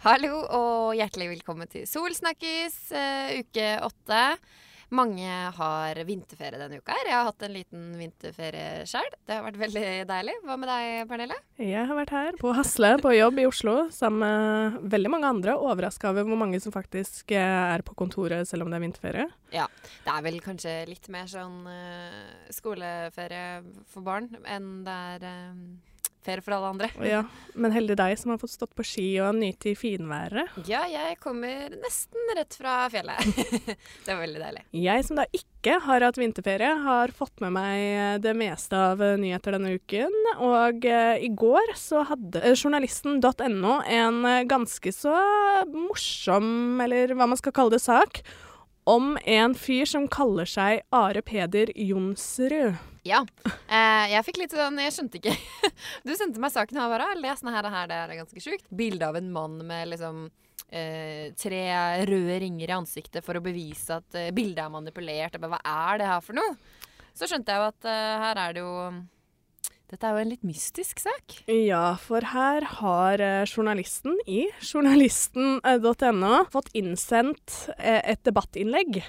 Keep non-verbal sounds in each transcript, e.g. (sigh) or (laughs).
Hallo og hjertelig velkommen til Solsnakkis uh, uke åtte. Mange har vinterferie denne uka. her. Jeg har hatt en liten vinterferie sjøl. Det har vært veldig deilig. Hva med deg, Pernille? Jeg har vært her på Hasle på jobb i Oslo sammen med veldig mange andre. Overraska over hvor mange som faktisk eh, er på kontoret selv om det er vinterferie. Ja. Det er vel kanskje litt mer sånn uh, skoleferie for barn enn det er uh, ferie for alle andre. (laughs) Ja, Men heldig deg som har fått stått på ski og nyte finværet. Ja, jeg kommer nesten rett fra fjellet. (laughs) det var veldig deilig. Jeg som da ikke har hatt vinterferie, har fått med meg det meste av nyheter denne uken. Og uh, i går så hadde journalisten.no en ganske så morsom, eller hva man skal kalle det, sak om en fyr som kaller seg Are Peder Jonsrud. Ja. Eh, jeg fikk litt sånn Jeg skjønte ikke. (laughs) Du sendte meg saken her, bare Les denne her, det er ganske sjukt. Bilde av en mann med liksom eh, tre røde ringer i ansiktet for å bevise at eh, bildet er manipulert. Bare, Hva er det her for noe? Så skjønte jeg jo at eh, her er det jo dette er jo en litt mystisk sak. Ja, for her har eh, journalisten i journalisten.no fått innsendt eh, et debattinnlegg.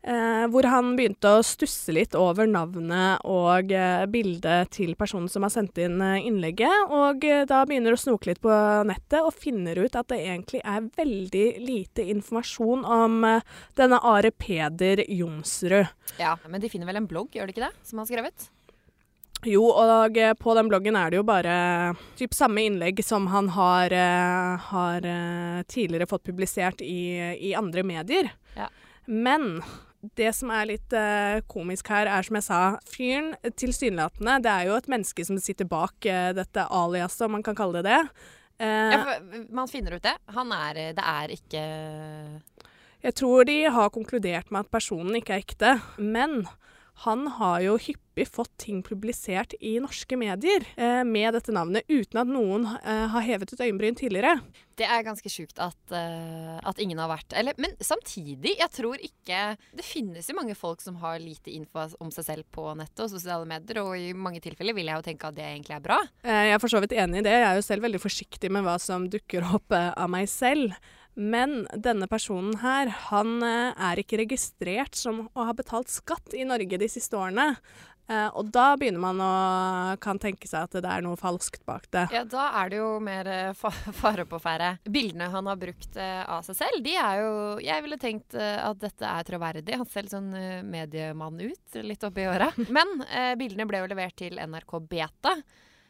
Eh, hvor han begynte å stusse litt over navnet og eh, bildet til personen som har sendt inn eh, innlegget. Og eh, da begynner å snoke litt på nettet og finner ut at det egentlig er veldig lite informasjon om denne Are Peder Jonsrud. Ja, Men de finner vel en blogg, gjør de ikke det, som han har skrevet? Jo, og på den bloggen er det jo bare typ samme innlegg som han har, uh, har uh, tidligere fått publisert i, i andre medier. Ja. Men det som er litt uh, komisk her, er som jeg sa, fyren tilsynelatende Det er jo et menneske som sitter bak dette aliaset, om man kan kalle det det. ja, man finner ut det. Han er Det er ikke Jeg tror de har konkludert med at personen ikke er ekte. Men han har jo hyppig fått ting publisert i norske medier eh, med dette navnet, uten at noen eh, har hevet et øyenbryn tidligere. Det er ganske sjukt at, uh, at ingen har vært Eller, men samtidig, jeg tror ikke Det finnes jo mange folk som har lite info om seg selv på nettet og sosiale medier, og i mange tilfeller vil jeg jo tenke at det egentlig er bra. Eh, jeg er for så vidt enig i det. Jeg er jo selv veldig forsiktig med hva som dukker opp eh, av meg selv. Men denne personen her, han eh, er ikke registrert som å ha betalt skatt i Norge de siste årene. Uh, og da begynner man å kan tenke seg at det er noe falskt bak det. Ja, da er det jo mer fa (laughs) fare på ferde. Bildene han har brukt av seg selv, de er jo Jeg ville tenkt at dette er troverdig. Han ser litt sånn mediemann ut, litt oppi åra. (laughs) Men bildene ble jo levert til NRK Beta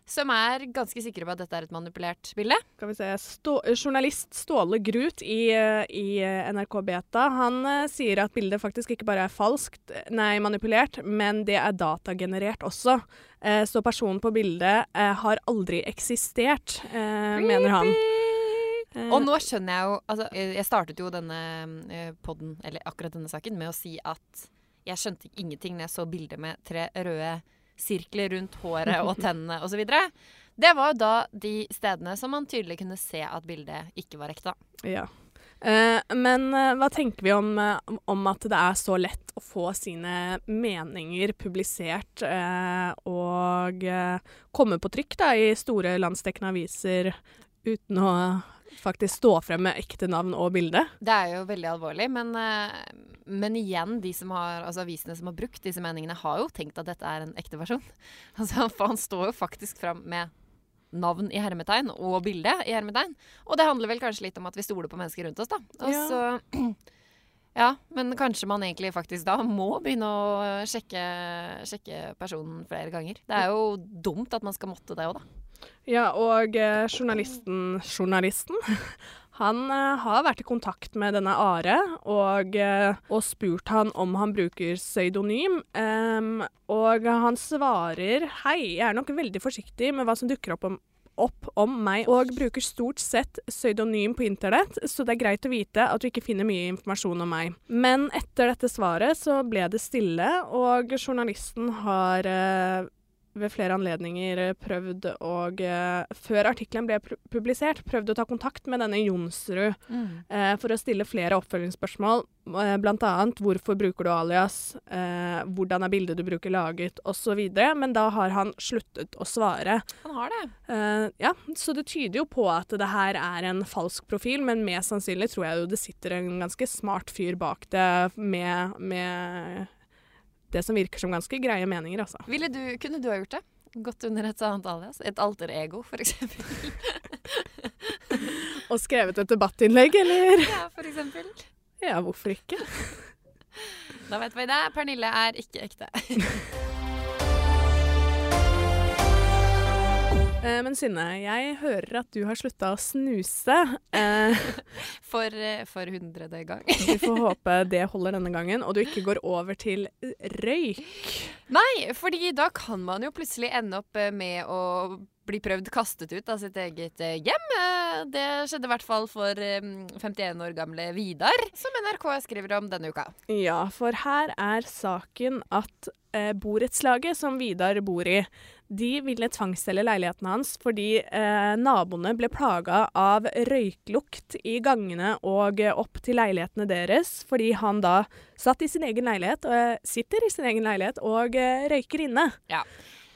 som er ganske sikre på at dette er et manipulert bilde. Skal vi se. Stå, journalist Ståle Grut i, i, NRK Beta han uh, sier at bildet faktisk ikke bare er falskt, nei, manipulert, men det er datagenerert også. Uh, så personen på bildet uh, har aldri eksistert, mener han. Og nå skjønner jeg jo altså, Jeg startet jo denne podden, eller akkurat denne saken, med å si at jeg skjønte ingenting når jeg så bildet med tre røde sirkler rundt håret og tennene osv. Det var jo da de stedene som man tydelig kunne se at bildet ikke var ekte. Ja. Eh, men eh, hva tenker vi om, eh, om, at det er så lett å få sine meninger publisert eh, og eh, komme på trykk da, i store landsdekkende aviser uten å faktisk stå frem med ekte navn og bilde. Det er jo veldig alvorlig, men, eh, men igjen, de som har, altså avisene som har brukt disse meningene, har jo tenkt at dette er en ekte versjon. (laughs) Altså, for han står jo faktisk frem med navn i hermetegn og bilde i hermetegn. Og det handler vel kanskje litt om at vi stoler på mennesker rundt oss, da. Og ja. så (clears throat) Ja, men kanskje man egentlig faktisk da må begynne å sjekke, sjekke personen flere ganger. Det er jo dumt at man skal måtte det òg, da. Ja, og eh, journalisten Journalisten (laughs) han eh, har vært i kontakt med denne Are og, eh, og spurt han om han bruker pseudonym. Um, og han svarer hei, jeg er nok veldig forsiktig med hva som dukker opp om, opp om meg, og bruker stort sett pseudonym på internett, så det er greit å vite at du ikke finner mye informasjon om meg. Men etter dette svaret så ble det stille, og journalisten har uh, ved flere anledninger eh, prøvd å eh, Før artikkelen ble publisert, prøvd å ta kontakt med denne Jonsrud eh, for å stille flere oppfølgingsspørsmål. Eh, blant annet hvorfor bruker du alias, eh, hvordan er bildet du bruker laget, osv. Men da har han sluttet å svare. Han har det. Eh, ja, så det tyder jo på at det her er en falsk profil, men mest sannsynlig tror jeg jo det sitter en ganske smart fyr bak det med, med det som virker som ganske greie meninger, altså. Ville du, kunne du ha gjort det? Gått under et annet alias? Et alter ego, for eksempel. (laughs) Og skrevet et debattinnlegg, eller? ja, for eksempel. Ja, hvorfor ikke? Da vet vi det. Pernille er ikke ekte. (laughs) men Synne, jeg hører at du har slutta å snuse. Eh, (laughs) For, eh, for hundrede gang. (laughs) vi får (laughs) håpe det holder denne gangen, og du ikke går over til røyk. Nei, fordi da kan man jo plutselig ende opp eh, med å bli prøvd kastet ut av sitt eget eh, hjem. Eh, Det skjedde i hvert fall for eh, 51 år gamle Vidar, som NRK skriver om denne uka. Ja, for her er saken at eh, borettslaget som Vidar bor i, de ville tvangsselge leiligheten hans fordi eh, naboene ble plaga av røyklukt i gangene og eh, opp til leilighetene deres, fordi han da satt i sin egen leilighet, og sitter i sin egen leilighet og eh, røyker inne.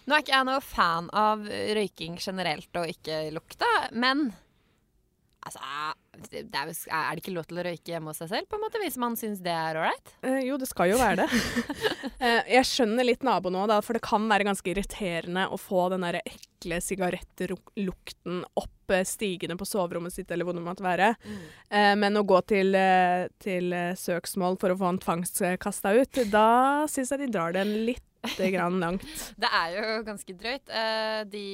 Nå er ikke jeg noe fan av røyking generelt og ikke lukta, men altså det er, er det ikke lov til å røyke hjemme hos seg selv, på en måte, hvis man syns det er ålreit? Eh, jo, det skal jo være det. (laughs) eh, jeg skjønner litt nabo nå, da, for det kan være ganske irriterende å få den der ekle sigarettlukten opp eh, stigende på soverommet sitt, eller hvor det måtte være. Eh, men å gå til, eh, til søksmål for å få han tvangskasta ut, da syns jeg de drar den litt grann langt. (laughs) Det er jo ganske drøyt. Eh, De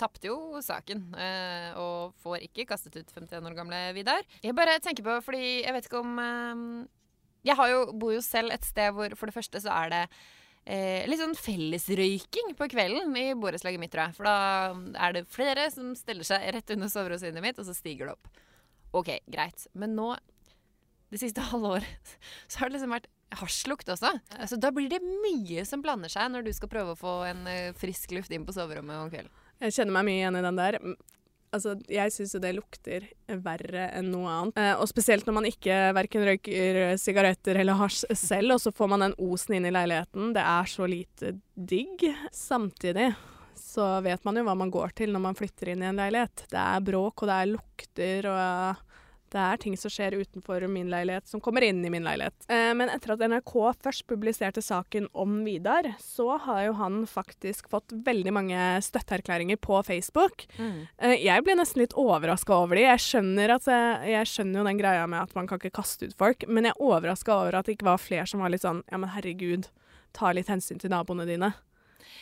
tapte jo saken eh, og får ikke kastet ut 51 år gamle Vidar. Jeg bare tenker på, fordi jeg vet ikke om eh, Jeg jo, bor jo selv et sted hvor for det første så er det eh, litt sånn fellesrøyking på kvelden i borettslaget mitt, tror jeg. For da er det flere som steller seg rett under soverommet mitt, og så stiger det opp. OK, greit. Men nå, det siste halve året, (laughs) så har det liksom vært hasjlukt også. Så da blir det mye som blander seg når du skal prøve å få en eh, frisk luft inn på soverommet om kvelden. Jeg kjenner meg mye igjen i den der. Altså, jeg syns jo det lukter verre enn noe annet. Eh, og spesielt når man ikke verken røyker sigaretter eller hasj selv, og så får man den osen inn i leiligheten. Det er så lite digg. Samtidig så vet man jo hva man går til når man flytter inn i en leilighet. Det er bråk, og det er lukter, og det er ting som skjer utenfor min leilighet, som kommer inn i min leilighet. Eh, men etter at NRK først publiserte saken om Vidar, så har jo han faktisk fått veldig mange støtteerklæringer på Facebook. Eh, Jeg ble nesten litt overraska over de. Jeg skjønner, at, eh, jeg skjønner jo den greia med at man kan ikke kaste ut folk, men jeg er overraska over at det ikke var flere som var litt sånn Ja, men herregud, ta litt hensyn til naboene dine.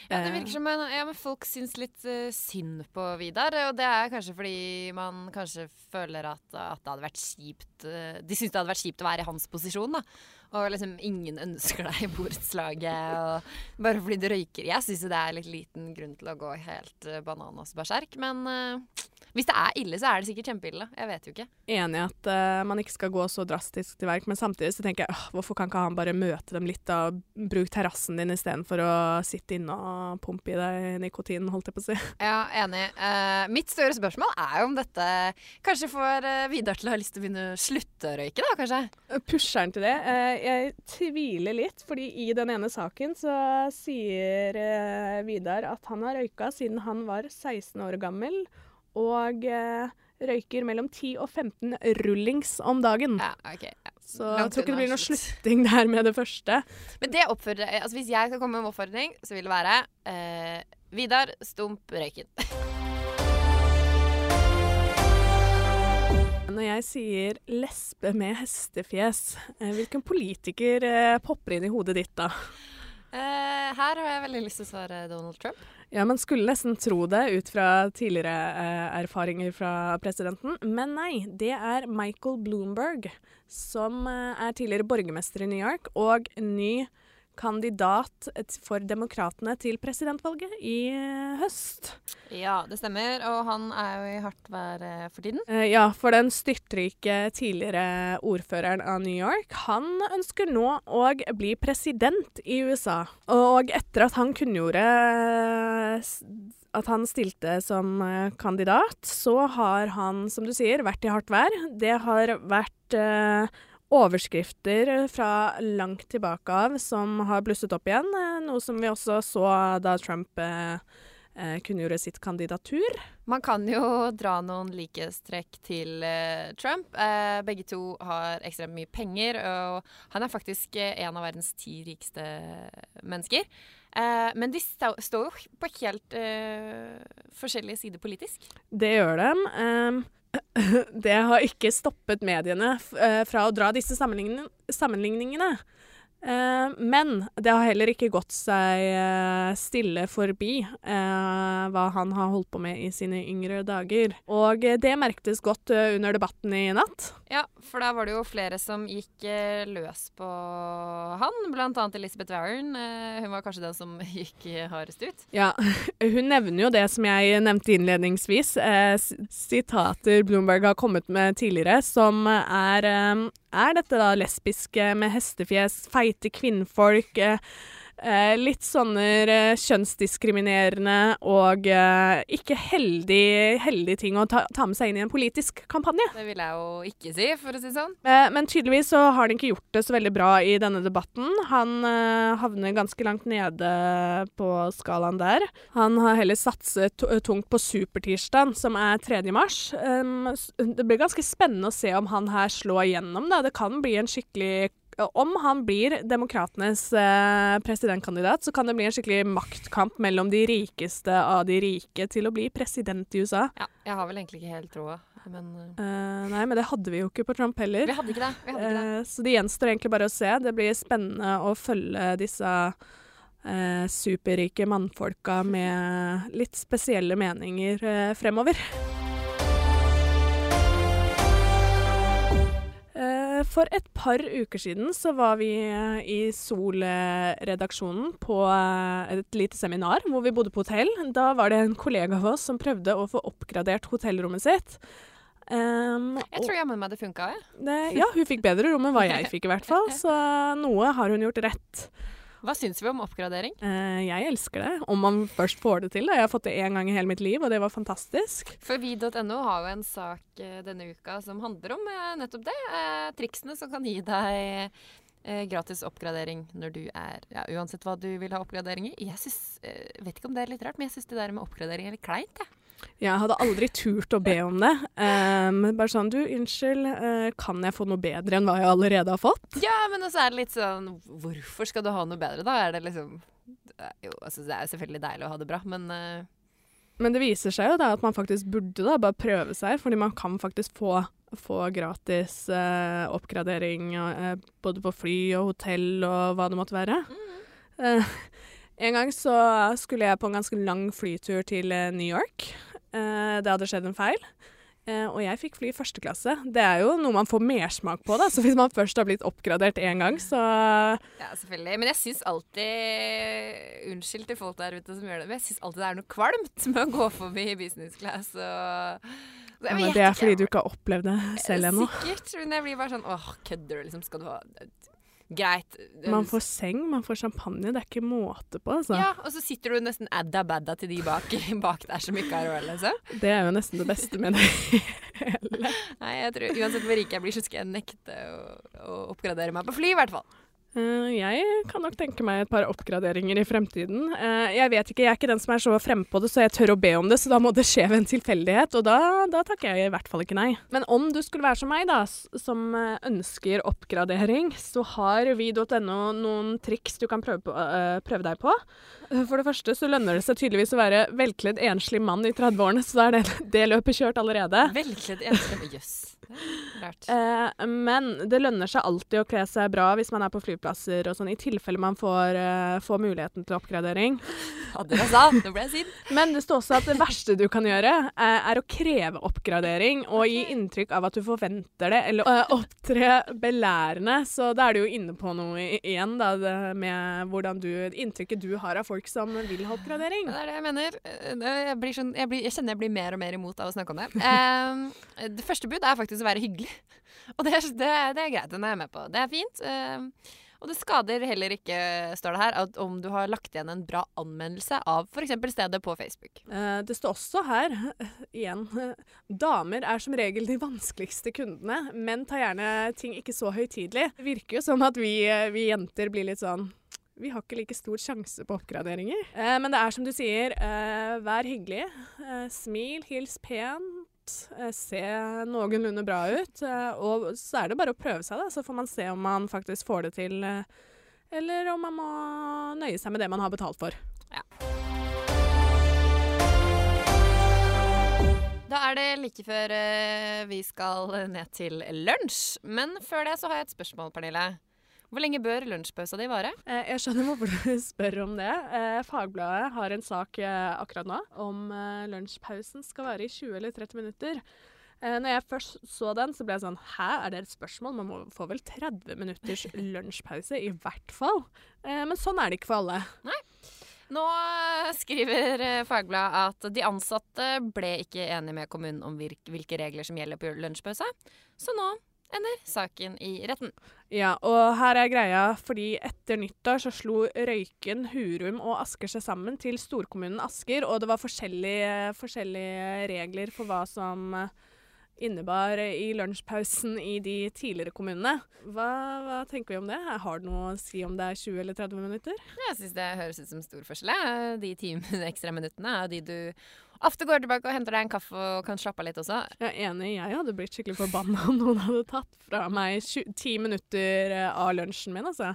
Ja, det Eh, virker som en, ja, men folk syns litt uh, synd på Vidar. Og det er kanskje fordi man kanskje føler at, at det hadde vært kjipt uh, De syns det hadde vært kjipt å være i hans posisjon, da. Og liksom ingen ønsker deg i borettslaget. Bare fordi du røyker. Jeg syns det er litt liten grunn til å gå helt uh, bananas berserk. Men eh, hvis det er ille, så er det sikkert kjempeille. Jeg vet jo ikke. enig i at uh, man ikke skal gå så drastisk til verk, men samtidig så tenker jeg åh, hvorfor kan ikke han bare møte dem litt og bruke terrassen din istedenfor å sitte inne og pumpe i deg nikotin, holdt jeg på å si. Ja, enig. Uh, mitt større spørsmål er jo om dette kanskje får uh, Vidar til å ha lyst til å begynne å slutte å røyke, da, kanskje? Pusher han til det? Jeg tviler litt, fordi i den ene saken så sier Vidar at han har røyka siden han var 16 år gammel, og eh, røyker mellom 10 og 15 rullings om dagen. Ja, okay, Ja. Så jeg tror ikke det blir noe slutting der med det første. Men det oppfordrer jeg altså Hvis jeg skal komme med en oppfordring, så vil det være eh, Vidar, stump røyken. (laughs) Når jeg sier lesbe med hestefjes, eh, hvilken politiker eh, popper inn i hodet ditt da? Eh, her har jeg veldig lyst til å svare Donald Trump. Ja, man skulle nesten tro det ut fra tidligere eh, erfaringer fra presidenten, men nei. Det er Michael Bloomberg, som eh, er tidligere borgermester i New York og ny kandidat for Demokratene til presidentvalget i eh, høst. Ja, det stemmer. Og han er jo i hardt vær eh, for tiden. Eh, ja, for den styrtrike tidligere ordføreren av New York, han ønsker nå å bli president i USA. Og etter at han kunngjorde at han stilte som kandidat, så har han, som du sier, vært i hardt vær. Det har vært overskrifter fra langt tilbake av som har blusset opp igjen. Eh, noe som vi også så da Trump eh, eh, kunngjorde sitt kandidatur. Man kan jo dra noen likhetstrekk til eh, Trump. Eh, begge to har ekstremt mye penger, og han er faktisk eh, en av verdens ti rikeste mennesker. men de står jo på helt forskjellige sider politisk. Det gjør dem. (laughs) Det har ikke stoppet mediene eh, fra å dra disse sammenligningene. Eh, men det har heller ikke gått seg eh, stille forbi eh, hva han har holdt på med i sine yngre dager. Og det merktes godt under debatten i natt. Ja, for da var det jo flere som gikk løs på han, blant annet Elizabeth Warren. hun var kanskje den som (laughs) gikk hardest ut. Ja, (laughs) hun nevner jo det som jeg nevnte innledningsvis. sitater Bloomberg har kommet med tidligere, som er er dette da lesbiske med hestefjes, feite kvinnfolk, eh, litt sånne eh, kjønnsdiskriminerende og eh, ikke heldig, heldig, ting å ta, ta, med seg inn i en politisk kampanje. Det vil jeg jo ikke si, for å si det sånn. Eh, men tydeligvis så har han ikke gjort det så veldig bra i denne debatten. Han eh, havner ganske langt nede på skalaen der. Han har heller satset tungt på supertirsdagen, som er 3. mars. Um, det blir ganske spennende å se om han her slår igjennom. Da. Det kan bli en skikkelig om han blir demokratenes eh, presidentkandidat, så kan det bli en skikkelig maktkamp mellom de rikeste av de rike til å bli president i USA. Ja, jeg har vel egentlig ikke helt troa, men uh, Nei, men det hadde vi jo ikke på Trump heller. Vi hadde ikke det. Vi hadde ikke det. Uh, så det gjenstår egentlig bare å se. Det blir spennende å følge disse uh, superrike mannfolka med litt spesielle meninger fremover. For et par uker siden så var vi eh, i Sol-redaksjonen på eh, et lite seminar hvor vi bodde på hotell. Da var det en kollega av oss som prøvde å få oppgradert hotellrommet sitt. Um, jeg tror jammen meg det funka, jeg. Ja, hun fikk bedre rom enn hva jeg fikk, i hvert fall. (laughs) Så noe har hun gjort rett. Hva syns vi om oppgradering? Uh, jeg elsker det, om man først får det til. Da. Jeg har fått det én gang i hele mitt liv, og det var fantastisk. For vi.no har jo en sak uh, denne uka som handler om uh, nettopp det. triksene som kan gi deg gratis oppgradering når du er ja, Uansett hva du vil ha oppgradering i. Jeg synes, vet ikke om det er litt rart, men jeg syns det der med oppgradering er litt kleint. Jeg. Jeg hadde aldri turt å be om det. Um, bare sånn Du, unnskyld, uh, kan jeg få noe bedre enn hva jeg allerede har fått? Ja, men også er det litt sånn Hvorfor skal du ha noe bedre, da? Er det liksom Jo, altså det er selvfølgelig deilig å ha det bra, men uh... Men det viser seg jo da at man faktisk burde da bare prøve seg, fordi man kan faktisk få, få gratis uh, oppgradering både på fly og hotell og hva det måtte være. Mm. En gang så skulle jeg på en ganske lang flytur til New York. Eh, det hadde skjedd en feil. Uh, og jeg fikk fly i første klasse. Det er jo noe man får mersmak på, da. Så hvis man først har blitt oppgradert én gang, så Ja, selvfølgelig. Men jeg syns alltid Unnskyld til folk der ute som gjør det, men jeg syns alltid det er noe kvalmt med å gå forbi business class og ja, men Det er fordi du ikke har opplevd det selv ennå. Sikkert. Men jeg blir bare sånn åh, kødder du, liksom? Skal du ha greit. Man får seng, man får champagne. Det er ikke måte på, altså. Ja, og så sitter du nesten adda-badda til de bak, (laughs) bak, der som ikke har råd, liksom. Det er jo nesten det beste med det hele. Nei, jeg tror uansett hvor rik jeg blir, så skal jeg nekte å, å oppgradere meg på fly, i hvert fall. Uh, jeg kan nok tenke meg et par oppgraderinger i fremtiden. Uh, jeg vet ikke, jeg er ikke den som er så fremme på det, så jeg tør å be om det, så da må det skje ved en tilfeldighet, og da, da, takker jeg i hvert fall ikke nei. Men om du skulle være som meg, da, som eh, ønsker oppgradering, så har vi.no noen triks du kan prøve, på, prøve, deg på. For det første så lønner det seg tydeligvis å være velkledd enslig mann i 30-årene, så da er det, det løpet kjørt allerede. Velkledd enslig Jøss. Yes. Eh, men det lønner seg alltid å kle seg bra hvis man er på flyplasser og sånn, i tilfelle man får, eh, får muligheten til oppgradering. Ja, det sa, det ble jeg sint. (laughs) Men det står også at det verste du kan gjøre, eh, er å kreve oppgradering og gi inntrykk av at du forventer det, eller eh, opptre belærende. Så da er du jo inne på noe igjen, da, det med hvordan du, inntrykket du har av folk som vil ha oppgradering. Det er det jeg mener. Eh, Jeg, blir sånn, jeg, blir, jeg kjenner jeg blir mer og mer imot av å snakke om det. (laughs) Det første bud er faktisk å være hyggelig. (laughs) Og det, det, det er greit. Den er jeg med på. Det er fint. Uh, og det skader heller ikke, står det her, at om du har lagt igjen en bra anmeldelse av f.eks. stedet på Facebook. Eh, Det står også her, (laughs) igjen, (laughs) damer er som regel de vanskeligste kundene. Menn tar gjerne ting ikke så høytidelig. Det virker jo som at vi, eh, vi jenter blir litt sånn vi har ikke like stor sjanse på oppgraderinger. Eh, men det er som du sier, eh, vær hyggelig. Eh, smil, hils pent. Eh, Se noenlunde bra ut. Eh, og så er det bare å prøve seg, da. Så får man se om man faktisk får det til. Eh, eller om man må nøye seg med det man har betalt for. Da er det like før vi skal ned til lunsj. Men før det så har jeg et spørsmål, Pernille. Hvor lenge bør lunsjpausa di vare? Eh, Jeg skjønner hvorfor du (laughs) spør om det. Eh, Fagbladet har en sak eh, akkurat nå om lunsjpausen skal være i 20 eller 30 minutter. Når jeg først så den, så ble jeg sånn Hæ, er det et spørsmål? Man må få vel 30 minutters (laughs) lunsjpause, i hvert fall. Men sånn er det ikke for alle. Nei. Nå skriver Fagbladet at de ansatte ble ikke enige med kommunen om hvilke regler som gjelder på lunsjpause. Så nå ender saken i retten. Ja, og her er greia, fordi etter nyttår så slo Røyken, Hurum og Asker seg sammen til storkommunen Asker, og det var forskjellige, forskjellige regler for hva som innebar i lunsjpausen i de tidligere kommunene. Hva, hva tenker vi om det? Har du noe å si om det er 20 eller 30 minutter? Jeg syns det høres ut som stor forskjell. jeg. De ti (laughs) ekstra minuttene er de du ofte går tilbake og henter deg en kaffe og kan slappe av litt også. Jeg er enig, jeg hadde blitt skikkelig forbanna (laughs) om noen hadde tatt fra meg 20 10 minutter av lunsjen min, altså.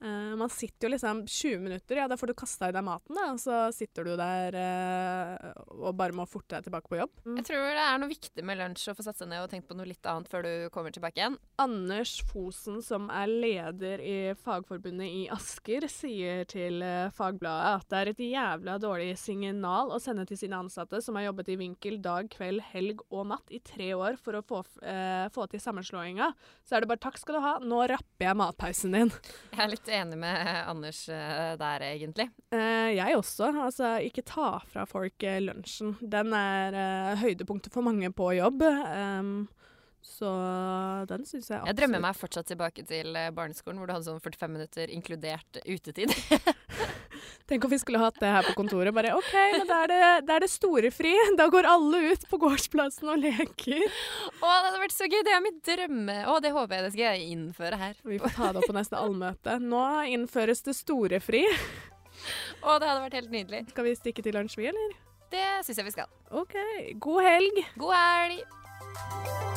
Eh, man sitter jo liksom 20 minutter, ja da får du kasta i deg maten, da, og så sitter du der uh, og bare må forte deg tilbake på jobb. Mm. Jeg tror det er noe viktig med lunsj å få satt seg ned og tenkt på noe litt annet før du kommer tilbake igjen. Anders Fosen, som er leder i Fagforbundet i Asker, sier til eh, Fagbladet at det er et jævla dårlig signal å sende til sine ansatte som har jobbet i vinkel dag, kveld, helg og natt i tre år for å få, eh, få til sammenslåinga. Så er det bare takk skal du ha, nå rapper jeg matpausen din. Jeg er litt enig med (laughs) Anders eh, der, egentlig. Eh, jeg også. Altså, ikke ta fra folk eh, lunsjen. Den er høydepunktet for mange på jobb. Um, så den syns jeg absolutt Jeg drømmer meg fortsatt tilbake til barneskolen, hvor du hadde sånn 45 minutter inkludert utetid. (laughs) Tenk om vi skulle hatt det her på kontoret. Bare OK, men da er det, det, er det storefri. Da går alle ut på gårdsplassen og leker. Å, det hadde vært så gøy! Det er mitt drømme... Å, det håper jeg det skal jeg innføre her. Vi får ta det opp på neste allmøte. Nå innføres det storefri. Å, det hadde vært helt nydelig. Skal vi stikke til lunsj, vi, eller? Det syns jeg vi skal. OK. God helg. God helg!